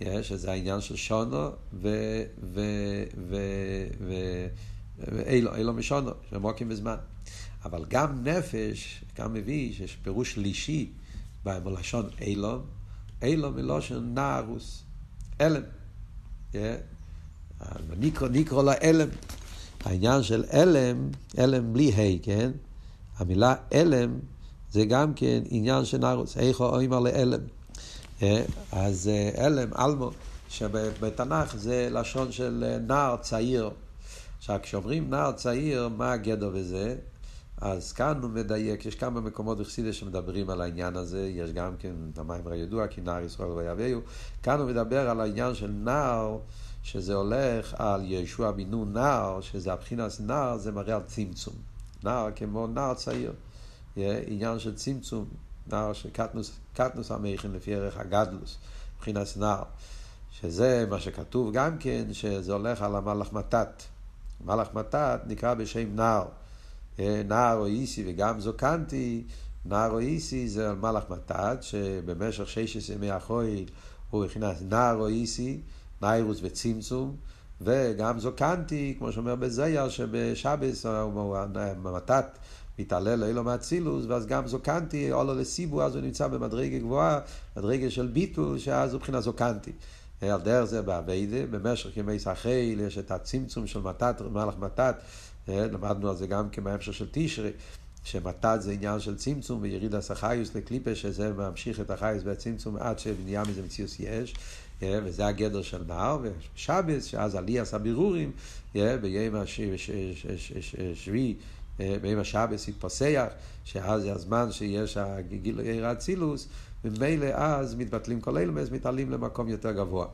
יש, שזה העניין של שונו ו... ו... ו... ו... ואילו, אילו משונו, של מוקים בזמן. אבל גם נפש, גם מביא שיש פירוש שלישי בלשון אילום, אילום מלושן נערוס, אלם. נקרא, נקרא לה אלם. העניין של אלם, אלם בלי ה', כן? המילה אלם זה גם כן עניין של נערוס, איכו אומר לאלם. אז אלם, אלמו, שבתנ"ך זה לשון של נער צעיר. עכשיו, כשאומרים נער צעיר, מה הגדר בזה? אז כאן הוא מדייק, יש כמה מקומות בחסידה שמדברים על העניין הזה, יש גם כן במים הידוע, כי נער ישראל ויביאו. כאן הוא מדבר על העניין של נער, שזה הולך על ישוע בנו נער, שזה הבחינס נער, זה מראה על צמצום. נער כמו נער צעיר. עניין של צמצום, נער של קטנוס, קטנוס המכין לפי ערך הגדלוס, מבחינת נער. שזה מה שכתוב גם כן, שזה הולך על המלאך מתת. מלאך מתת נקרא בשם נער. נער או איסי וגם זוקנתי, נער או איסי זה מלאך מתת, שבמשך ששת ימי החויל הוא הכנס נער או איסי, ניירוס וצמצום, וגם זוקנתי, כמו שאומר בזייר, שבשבס המתת מתעלל לאילו מאצילוס, ואז גם זוקנתי, עולו לסיבו, אז הוא נמצא במדרגה גבוהה, מדרגה של ביטול, שאז הוא מבחינה זוקנתי. על דרך זה באביידה, במשך ימי סחיל יש את הצמצום של מתת, מלאך מתת, למדנו על זה גם כמהמשך של תשרי, שמתת זה עניין של צמצום ויריד הסחיוס לקליפה, שזה ממשיך את החיוס והצמצום עד שנהיה מזה מציאוס יש, וזה הגדר של נער, ושבס, שאז עלי עשה בירורים, ביום השביעי, ביום השבס התפסח, שאז זה הזמן שיש הגילוי האצילוס, וממילא אז מתבטלים כל אז מתעלים למקום יותר גבוה.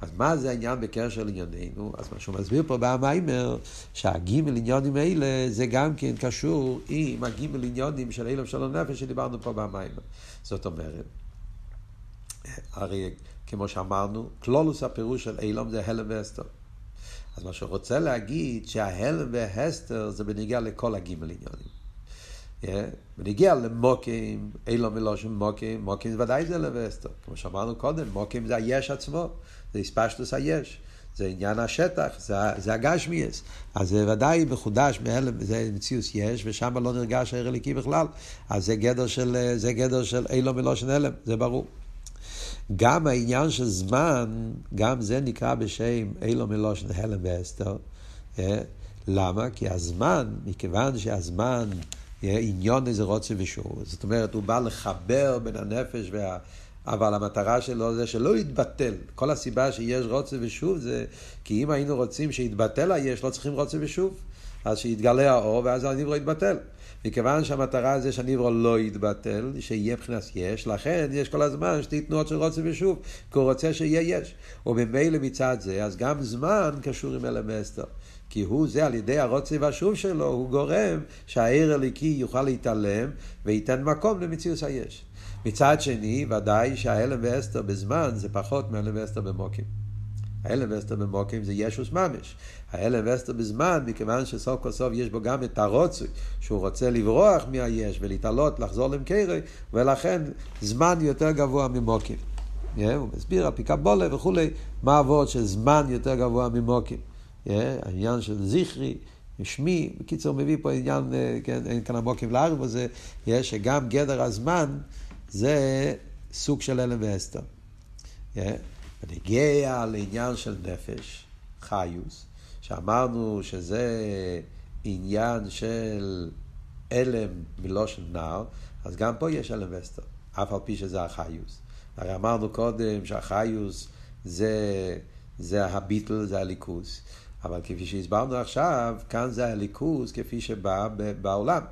אז מה זה העניין בקשר לענייננו? אז מה שהוא מסביר פה במיימר, שהגימל עניונים האלה זה גם כן קשור עם הגימל עניונים של אילם שלום נפש שדיברנו פה במיימר. זאת אומרת, הרי כמו שאמרנו, כלולוס הפירוש של אילם זה הלם והסתר. אז מה שהוא רוצה להגיד שההלם והסתר זה בניגיע לכל הגימל עניונים. בניגיע למוקים, אילו מלושן מוקים, מוקים ודאי זה לבסטר. כמו שאמרנו קודם, מוקים זה היש עצמו, זה הספשטוס היש. זה עניין השטח, זה, זה הגשמיאס. אז זה ודאי מחודש מהלם, זה מציאוס יש, ושם לא נרגש הער אליקי בכלל. אז זה גדר של, זה גדר של אילו מלושן הלם, זה ברור. גם העניין של זמן, גם זה נקרא בשם אילו מלושן הלם ואסתר. למה? כי הזמן, מכיוון שהזמן עניון איזה רוצה ושוב. זאת אומרת, הוא בא לחבר בין הנפש וה... אבל המטרה שלו זה שלא יתבטל. כל הסיבה שיש רוצה ושוב זה כי אם היינו רוצים שיתבטל היש, לא צריכים רוצה ושוב. אז שיתגלה האור ואז הניברו יתבטל. מכיוון שהמטרה זה שהניברו לא יתבטל, שיהיה מבחינת יש, לכן יש כל הזמן שתי תנועות של רוצה ושוב, כי הוא רוצה שיהיה יש. וממילא מצד זה, אז גם זמן קשור עם אלם אסתר. כי הוא זה על ידי הרוצה והשוב שלו, הוא גורם שהעיר הליקי יוכל להתעלם וייתן מקום למציאות היש. מצד שני, ודאי שההלם ואסתר בזמן זה פחות מההלם ואסתר במוקים. ההלם ואסתר במוקים זה ישוס ממש. ההלם ואסתר בזמן, מכיוון שסוף כל סוף יש בו גם את הרוצוי, שהוא רוצה לברוח מהיש ולהתעלות, לחזור למקרי, ולכן זמן יותר גבוה ממוקים. Yeah, הוא מסביר על פי קבולה וכולי, מה עבוד של זמן יותר גבוה ממוקים. Yeah, העניין של זכרי, שמי, בקיצור מביא פה עניין, אה, כן, אין כאן המוקים לארץ בזה, yeah, שגם גדר הזמן זה סוג של הלם ואסתר. Yeah. ונגיע לעניין של נפש, חיוס, שאמרנו שזה עניין של הלם מלושן נער, אז גם פה יש הלם ואסתר, אף על פי שזה החיוס. הרי אמרנו קודם שהחיוס זה, זה הביטל, זה הליכוס. אבל כפי שהסברנו עכשיו, כאן זה הליכוס כפי שבא בעולם.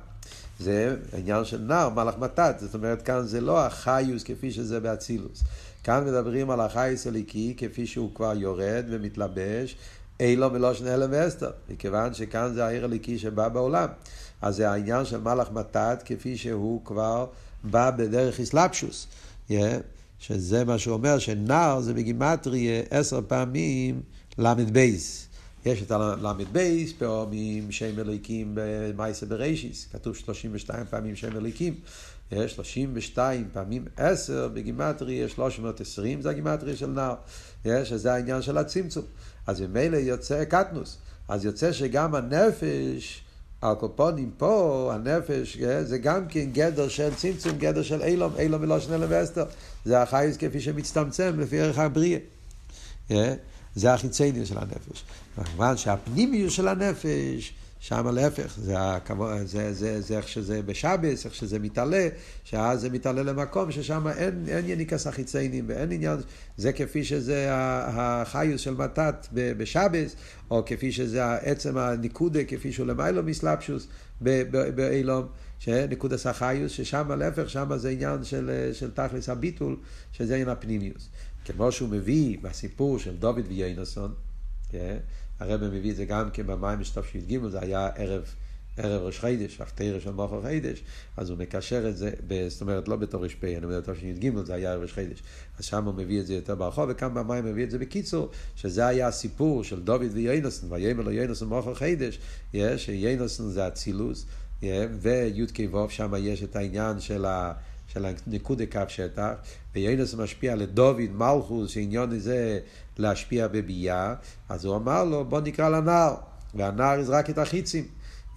זה עניין של נער, מלאך מתת, זאת אומרת כאן זה לא החיוס כפי שזה באצילוס. כאן מדברים על החיוס הליקי כפי שהוא כבר יורד ומתלבש, אילו מלושן הלם ואסתר, מכיוון שכאן זה העיר הליקי שבא בעולם. אז זה העניין של מלאך מתת כפי שהוא כבר בא בדרך איסלפשוס. Yeah. שזה מה שהוא אומר, שנער זה בגימטרי עשר פעמים ל"ב. יש את הל"ב, פעמים שם אלוהיקים במייסה בראשיס, כתוב 32 פעמים שם אלוהיקים. יש 32 פעמים 10 בגימטרי, יש 320, זה הגימטרי של נער. יש, זה העניין של הצמצום. אז ממילא יוצא קטנוס. אז יוצא שגם הנפש הקופונים פה, הנפש, אה, זה גם כן גדר של צמצום, גדר של אילום, אילום מלושן אלם ואסתר. זה החייס כפי שמצטמצם לפי ערך הבריאה. אה, זה החיצניות של הנפש. כמובן שהפנימיות של הנפש, שם להפך, זה, הכבוד, זה, זה, זה איך שזה בשבס, איך שזה מתעלה, שאז זה מתעלה למקום ששם אין, אין יניקס החיציינים ואין עניין, זה כפי שזה החיוס של מתת בשבס, או כפי שזה עצם הניקודה, כפי שהוא למיילו מסלפשוס באילום, שנקודס החיוס, ששם להפך, שם זה עניין של, של תכלס הביטול, שזה עניין הפנימיוס. כמו שהוא מביא בסיפור של דוד ויינסון, כן? הרב מביא את זה גם כן במים משטוף שי"ג, זה היה ערב, ערב ראש חידש, הפתירה של מוכר חידש, אז הוא מקשר את זה, זאת אומרת לא בתור ר"פ, אני אומר בתור שי"ג, זה היה ערב ראש חידש. אז שם הוא מביא את זה יותר ברחוב, וכאן במים מביא את זה בקיצור, שזה היה הסיפור של דוד ויינוסון, ויאמר לו יינוסון מוכר חידש, שיינוסון זה אצילוס, וי"ק ו' שם יש את העניין של ה... של הנקודה קו שטח, ויינוס משפיע לדוד מלכוס, שעניון זה להשפיע בביאה, אז הוא אמר לו, בוא נקרא לנער, והנער יזרק את החיצים.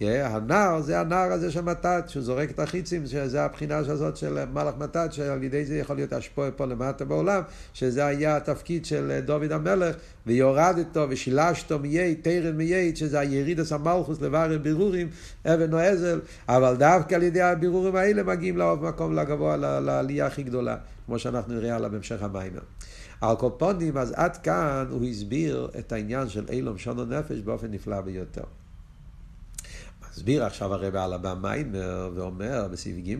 Yeah, הנער זה הנער הזה של מתת, שהוא זורק את החיצים, שזה הבחינה הזאת של מלאך מתת, שעל ידי זה יכול להיות השפוע פה למטה בעולם, שזה היה התפקיד של דוד המלך, ויורדתו ושילשתו מיי, תרן מיי, שזה הירידס המלכוס לברר בירורים, אבן או עזל, אבל דווקא על ידי הבירורים האלה מגיעים לעוד מקום לגבוה, לעלייה הכי גדולה, כמו שאנחנו נראה עליו בהמשך המיימר. על קופונים, אז עד כאן הוא הסביר את העניין של אילום שונו נפש באופן נפלא ביותר. מסביר עכשיו הרב על הבמיימר ואומר בסעיף ג'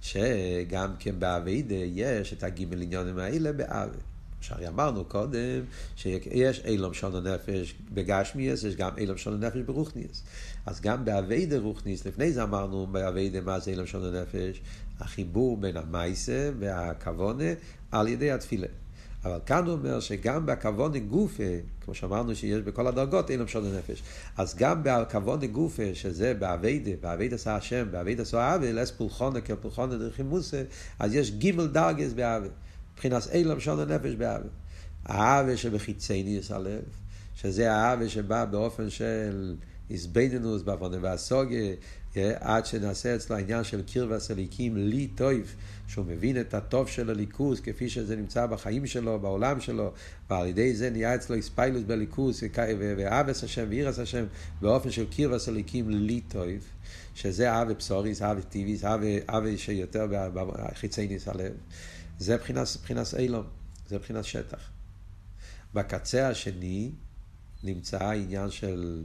שגם כן באביידה יש את הגימל עניונים האלה באבה. שהרי אמרנו קודם שיש אילום שונו נפש בגשמיאס, יש גם אילום שונו נפש ברוכניאס. אז גם באביידה רוכניאס, לפני זה אמרנו באביידה מה זה אילום שונו נפש, החיבור בין המייסה והכוונה על ידי התפילה. אבל כאן הוא אומר שגם בכוונה גופה, כמו שאמרנו שיש בכל הדרגות, אין למשול לנפש. אז גם בכוונה גופה, שזה באביידה, באביידה עשה השם, באביידה עשה אבי, לס פולחונה כפולחונה דרכי מוסה, אז יש גימל דרגס באבי. מבחינת אין למשול לנפש באבי. האבי שבחיצייני יש הלב, שזה האבי שבא באופן של איזבנינוס, בעוונה והסוגיה, עד שנעשה אצלו העניין של קרבה סליקים לי טויף, שהוא מבין את הטוב של הליכוס כפי שזה נמצא בחיים שלו, בעולם שלו, ועל ידי זה נהיה אצלו איספיילוס בליכוס, ואבס השם ואירס השם, באופן של קרבה סליקים לי טויף, שזה אבי פסוריס, אבי טיביס, אבי שיותר ניס הלב. זה מבחינת אילום, זה מבחינת שטח. בקצה השני נמצא העניין של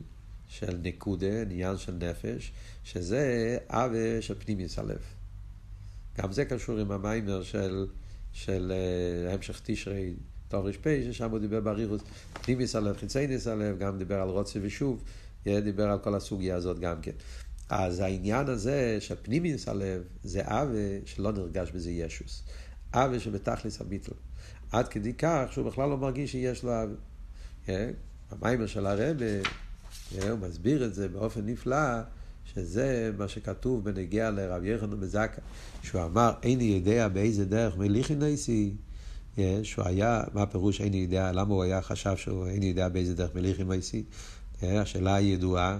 של נקודה, עניין של נפש, שזה עוול של פנימיוס הלב. גם זה קשור עם המיימר של, של uh, המשך תשרי תור ר"פ, ששם הוא דיבר באריכוס פנימיס הלב, חיצייניס הלב, גם דיבר על רוצה ושוב, דיבר על כל הסוגיה הזאת גם כן. אז העניין הזה של פנימיס הלב זה עוול שלא נרגש בזה ישוס. עוול שבתכלס הביטל. עד כדי כך שהוא בכלל לא מרגיש שיש לו עוול. המיימר של הרבה, הוא מסביר את זה באופן נפלא, שזה מה שכתוב בנגיע לרב יחנון בזקה, שהוא אמר, איני יודע באיזה דרך מליכי נסי, שהוא היה, מה הפירוש איני יודע, למה הוא היה חשב שהוא איני יודע באיזה דרך מליכי נסי? השאלה הידועה,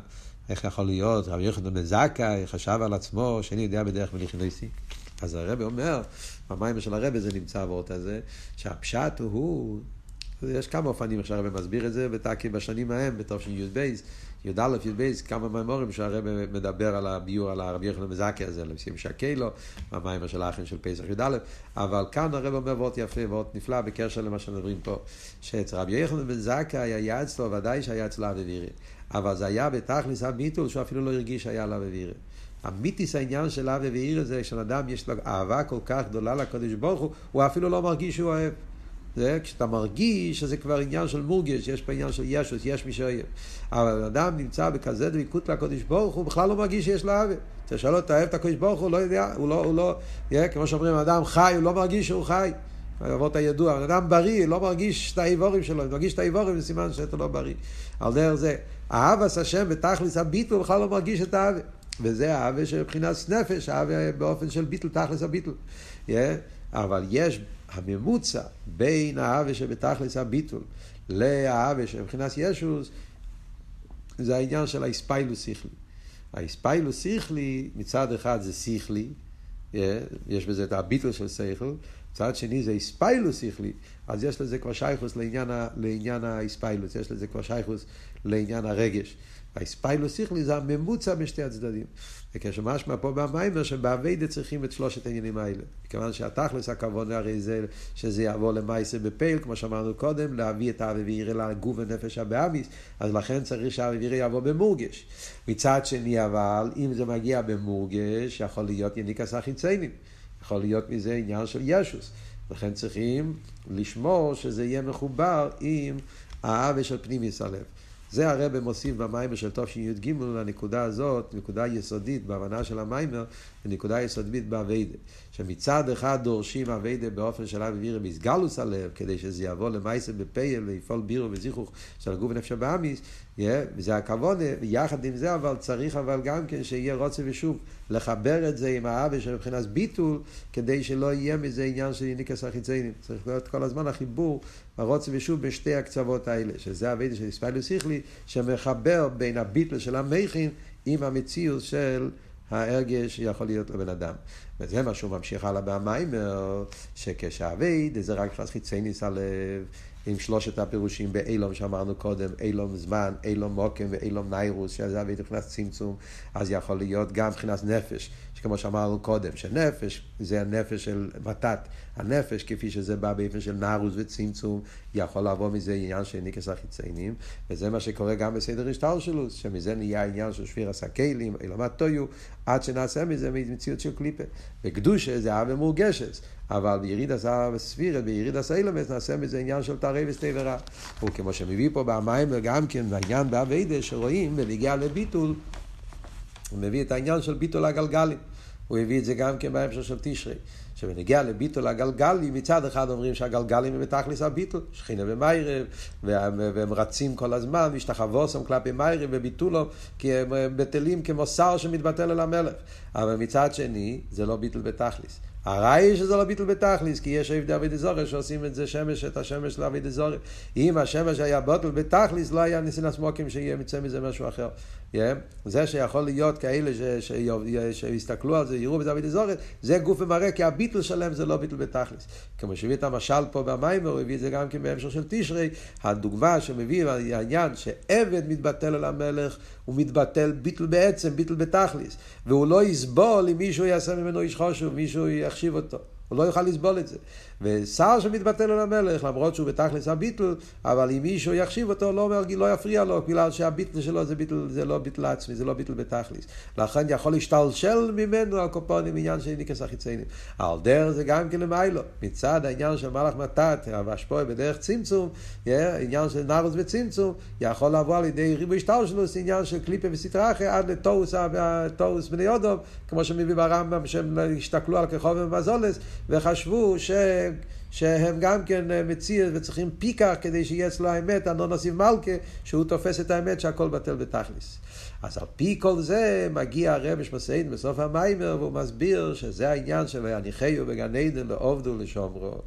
איך יכול להיות, רב יחנון בזקה חשב על עצמו שאיני יודע בדרך מליכי נסי. אז הרב אומר, במים של הרב זה נמצא עבורת הזה, שהפשט הוא, יש כמה אופנים איך שהרב מסביר את זה, ותקי בשנים ההם, בתש"י י"א, י"ב, כמה מימורים שהרבא מדבר על הביור, על הרבי יחנן מזקי הזה, לשים שקי לו, במיימר של האחים של פסח י"א, אבל כאן הרבא אומר וורט יפה, וורט נפלא, בקשר למה שמדברים פה, שאצל רבי יחנן בן היה אצלו, ודאי שהיה אצלו אביבירי, אבל זה היה בתכלס הביטול שהוא אפילו לא הרגיש שהיה לה אביבירי. המיתיס העניין של אבי ואירא זה שלאדם יש לו אהבה כל כך גדולה לקדוש ברוך הוא, הוא אפילו לא מרגיש שהוא אוהב. זה כשאתה מרגיש שזה כבר עניין של מורגש, יש פה עניין של ישוס, יש מי שאוהב. אבל אדם נמצא בכזה דביקות לקודש ברוך הוא, בכלל לא מרגיש שיש לו עוול. תשאל אותו, אוהב את הקודש ברוך הוא, לא יודע, הוא לא, הוא לא, yeah, כמו שאומרים, אדם חי, הוא לא מרגיש שהוא חי. אבות הידוע, אדם בריא, לא מרגיש את האיבורים שלו, אם מרגיש את האיבורים זה סימן שאתה לא בריא. על דרך זה, אהבס השם בתכלס הביטל, בכלל לא מרגיש את העוול. וזה העוול של מבחינת נפש, העוול באופן של ביטל, תכלס הביטל. Yeah, אבל יש הממוצע בין האווה שבתכלס הביטול להאווה שמבחינת ישוס זה העניין של האספיילוס שכלי. האספיילוס שכלי מצד אחד זה שכלי, יש בזה את הביטול של שכל, מצד שני זה אספיילוס שכלי, אז יש לזה כבר שייכוס לעניין, לעניין האספיילוס, יש לזה כבר שייכוס לעניין הרגש. האספיילוס שכלי זה הממוצע בשתי הצדדים. וכשמשמע פה במיימר שבאביידה צריכים את שלושת העניינים האלה. מכיוון שהתכלס הכוונה הרי זה שזה יעבור למייסר בפייל, כמו שאמרנו קודם, להביא את האבי וירא לגוף ונפש הבאמיס, אז לכן צריך שהאבי וירא יעבור במורגש. מצד שני אבל, אם זה מגיע במורגש, יכול להיות יניקס החיציינים. יכול להיות מזה עניין של ישוס. לכן צריכים לשמור שזה יהיה מחובר עם האבי של פנימיס הלב. זה הרב מוסיף במיימר של תשי"ג לנקודה הזאת, נקודה יסודית בהבנה של המיימר, ונקודה יסודית באביידה. שמצד אחד דורשים אביידה באופן של אבי וירא מסגלוס הלב, כדי שזה יבוא למעשה בפייל ויפעול בירו וזיכוך של הגוף ונפש הבאמיס, וזה הכוונה, ויחד עם זה אבל צריך אבל גם כן שיהיה רוצה ושוב לחבר את זה עם האבי של מבחינת ביטול, כדי שלא יהיה מזה עניין של יניקס החיציינים. צריך להיות כל הזמן החיבור, הרוצה ושוב בשתי הקצוות האלה, שזה אביידה של איספיילוס שכלי, שמחבר בין הביטול של המכין עם המציאות של ההרגש שיכול להיות לבן אדם. וזה מה שהוא ממשיך הלאה במיימר, שכשאבייד זה רק נכנס חיצייניס הלב, עם שלושת הפירושים באילום שאמרנו קודם, אילום זמן, אילום מוקם ואילום ניירוס, שזה נכנס צמצום, אז יכול להיות גם מבחינת נפש. כמו שאמרנו קודם, שנפש זה הנפש של מתת. הנפש, כפי שזה בא באופן של נערוס וצמצום, יכול לבוא מזה עניין של ניקס החיציינים, וזה מה שקורה גם בסדר השטר שלו, שמזה נהיה העניין של שפיר הסקלים, אילמת טויו, עד שנעשה מזה מציאות של קליפה. בקדושה זה אהבה מורגשת, אבל ביריד עשה ספירת, ביריד עשה אילמס, נעשה מזה עניין של תערי וסתיברה. וכמו שמביא פה במים גם כן, בעניין באביידה, שרואים בנגיעה לביטול, הוא מביא את העניין של ביטול הגלגלים. הוא הביא את זה גם כן בהמשך של תשרי. שבנגיע לביטול הגלגלי, מצד אחד אומרים שהגלגלים הם בתכלס הביטול, שכינה ומיירב, והם רצים כל הזמן, והשתחווסם כלפי מיירב וביטולו, כי הם בטלים כמו שר שמתבטל אל המלך. אבל מצד שני, זה לא ביטול בתכלס. הראי שזה לא ביטל בתכליס, כי יש עבדי אבי דזורי שעושים את זה שמש, את השמש לאבי דזורי. אם השמש היה בוטל בתכליס, לא היה ניסין הסמוקים שיהיה מצא מזה משהו אחר. Yeah. זה שיכול להיות כאלה שיסתכלו על זה, יראו בזה אבי דזורי, זה גוף ומראה, כי הביטל שלהם זה לא ביטל בתכליס. כמו שהביא את המשל פה במיימר, הוא הביא את זה גם כן בהמשך של תשרי, הדוגמה שמביא העניין שעבד מתבטל על המלך, הוא מתבטל ביטל בעצם, ביטל בתכליס. והוא לא יסבול אם מישהו יעשה ממנו איש חושב, מישהו יחשיב אותו. הוא לא יוכל לסבול את זה. ושר שמתבטל על המלך, למרות שהוא בתכלס הביטל, אבל אם מישהו יחשיב אותו, לא, לא יפריע לו, בגלל שהביטל שלו זה, ביטל, זה לא ביטל עצמי, זה לא ביטל בתכלס. לכן יכול להשתלשל ממנו על קופונים עניין של ניקס החיציינים. על דרך זה גם כן למיילו. מצד העניין של מלאך מתת, והשפועה בדרך צמצום, עניין של נרוס וצמצום, יכול לבוא על ידי ריבוי השתלשלוס, עניין של קליפה וסטרה אחרי עד לתוס בני יודוב, כמו שמביא ברמב"ם, שהם השתכלו על כחוב ומזולס, וחשבו ש... שהם גם כן אה, מציע וצריכים פיקח כדי שיהיה אצלו האמת, אנון נוסיף מלכה, שהוא תופס את האמת שהכל בטל בתכליס. אז על פי כל זה מגיע הרמש מסעיד בסוף המיימר והוא מסביר שזה העניין של יניחיו בגן עדן לעובדו לשומרו.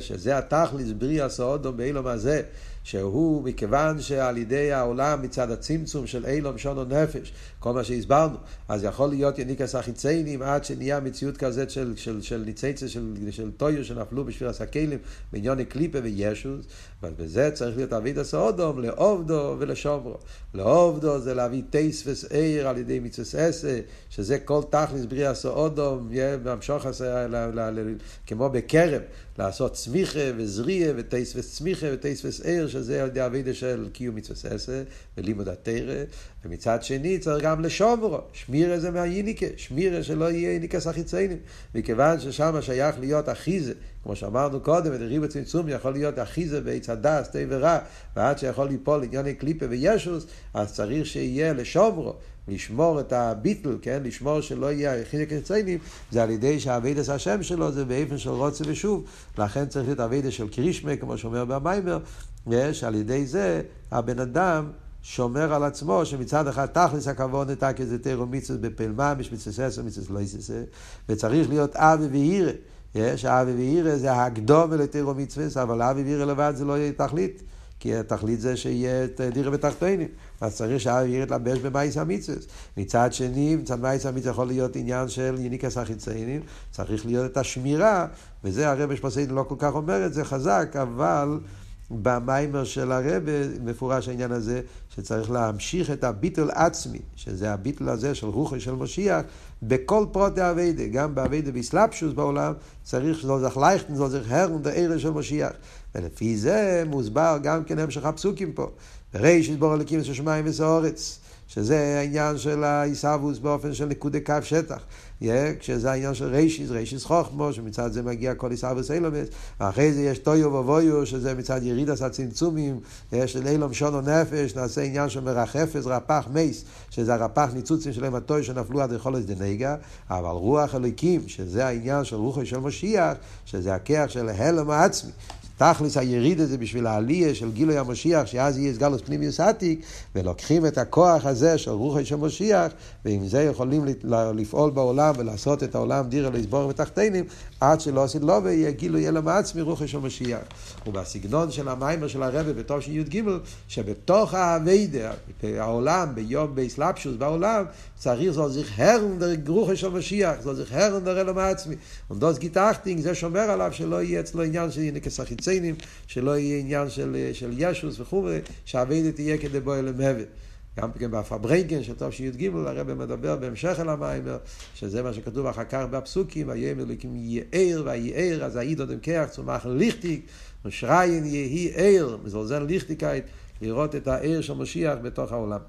שזה התכליס בריאה סעודו באילום הזה, שהוא מכיוון שעל ידי העולם מצד הצמצום של אילום שונו נפש, כל מה שהסברנו, אז יכול להיות יניקס החיציינים עד שנהיה מציאות כזאת של, של, של ניציצה של, של טויו שנפלו בשביל הסקלים בעניון קליפה וישוס, ובזה צריך להיות אביד הסעודום לעובדו ולשומרו. לעובדו זה להביא טייס וסעיר על ידי מצווה עשה, שזה כל תכליס בריאה סעודום, המשוך כמו בקרב, לעשות צמיחה וזריעה וטייס וצמיחה וטייס וסעיר, שזה על ידי אבידה של קיום מצווה עשה ולימוד התרא, ומצד שני צריך גם לשומרו, שמירה זה מהיניקה, שמירה שלא יהיה איניקס החיציינים, מכיוון ששם שייך להיות אחיזה, כמו שאמרנו קודם, ריבו צמצום יכול להיות אחיזה בעץ הדס, תה ורע, ועד שיכול ליפול ענייני קליפה וישוס, אז צריך שיהיה לשומרו, לשמור את הביטל, כן? לשמור שלא יהיה חיזק חיציינים, זה על ידי שהאבידס השם שלו זה באופן של רוצה ושוב, לכן צריך להיות אבידס של קרישמה, כמו שאומר במיימר, יש, על ידי זה הבן אדם שומר על עצמו, שמצד אחד תכלס הכבוד נתק איזה תירו מצווה בפלמה, מצווה ססו, מצווה לא יססה, וצריך להיות אבי ואירא. יש אבי ואירא זה הקדום לתירו מצווה, אבל אבי ואירא לבד זה לא יהיה תכלית. כי התכלית זה שיהיה את דירה בתחתינים. אז צריך שהאבי ואירא יתלבש במאיס המצווה. מצד שני, מצד מאיס המצווה יכול להיות עניין של יניקס החיציינים, צריך להיות את השמירה, וזה הרב שפוסיידן לא כל כך אומר את זה חזק, אבל... במיימר של הרבה מפורש העניין הזה שצריך להמשיך את הביטול עצמי, שזה הביטול הזה של רוחו של משיח, בכל פרוטי אביידה, גם באביידה באסלאפשוס בעולם, צריך שלא זך לייכטן, שלא זך הרן דערן של משיח. ולפי זה מוסבר גם כן המשך הפסוקים פה. וריש יסבור אלוקים את השמיים וסאורץ. שזה העניין של העיסאוווס באופן של נקודי קו שטח. כשזה העניין של רישיס, רישיס חוכמו, שמצד זה מגיע כל עיסאוווס אילומס, ואחרי זה יש טויו ובויו, שזה מצד ירידס הצמצומים, של אילום שונו נפש, נעשה עניין של מרחפס, רפ"ח מייס, שזה הרפ"ח ניצוצים שלהם הטוי שנפלו עד יכולת דנגה, אבל רוח אלוקים, שזה העניין של רוחו של משיח, שזה הכיח של הלם העצמי, תכלס היריד זה בשביל העלייה של גילוי המשיח, שאז יהיה סגלוס פנימיוס עתיק, ולוקחים את הכוח הזה של רוחי של משיח, ועם זה יכולים לפעול בעולם ולעשות את העולם דירה לסבור ותחתינים, עד שלא עשית לו ויהיה גילוי אלם עצמי רוחי של משיח. ובסגנון של המיימר של הרבי בתור של י"ג, שבתוך האביידה, העולם, ביום באסלאפשוס בעולם, צריך זו זיך הרן דר רוחי של משיח, זו זיך הרן דר אלם עצמי. ונדוס גיטחטינג, זה שומר עליו שלא יהיה אצלו עניין של ינקס חיציינים, שלא יהיה עניין של, של ישוס וכו', שהאביידה תהיה כדי בוא אל המהווה. גם כן בפברנקן של טוב שי"ג הרב מדבר בהמשך אל המיימר, שזה מה שכתוב אחר כך בפסוקים, ויאמר אלוקים ער ויהיה אז העיד עוד כיח צומח ליכטיק, ושריין יהי ער, מזלזל ליכטיקייט, לראות את הער של משיח בתוך העולם.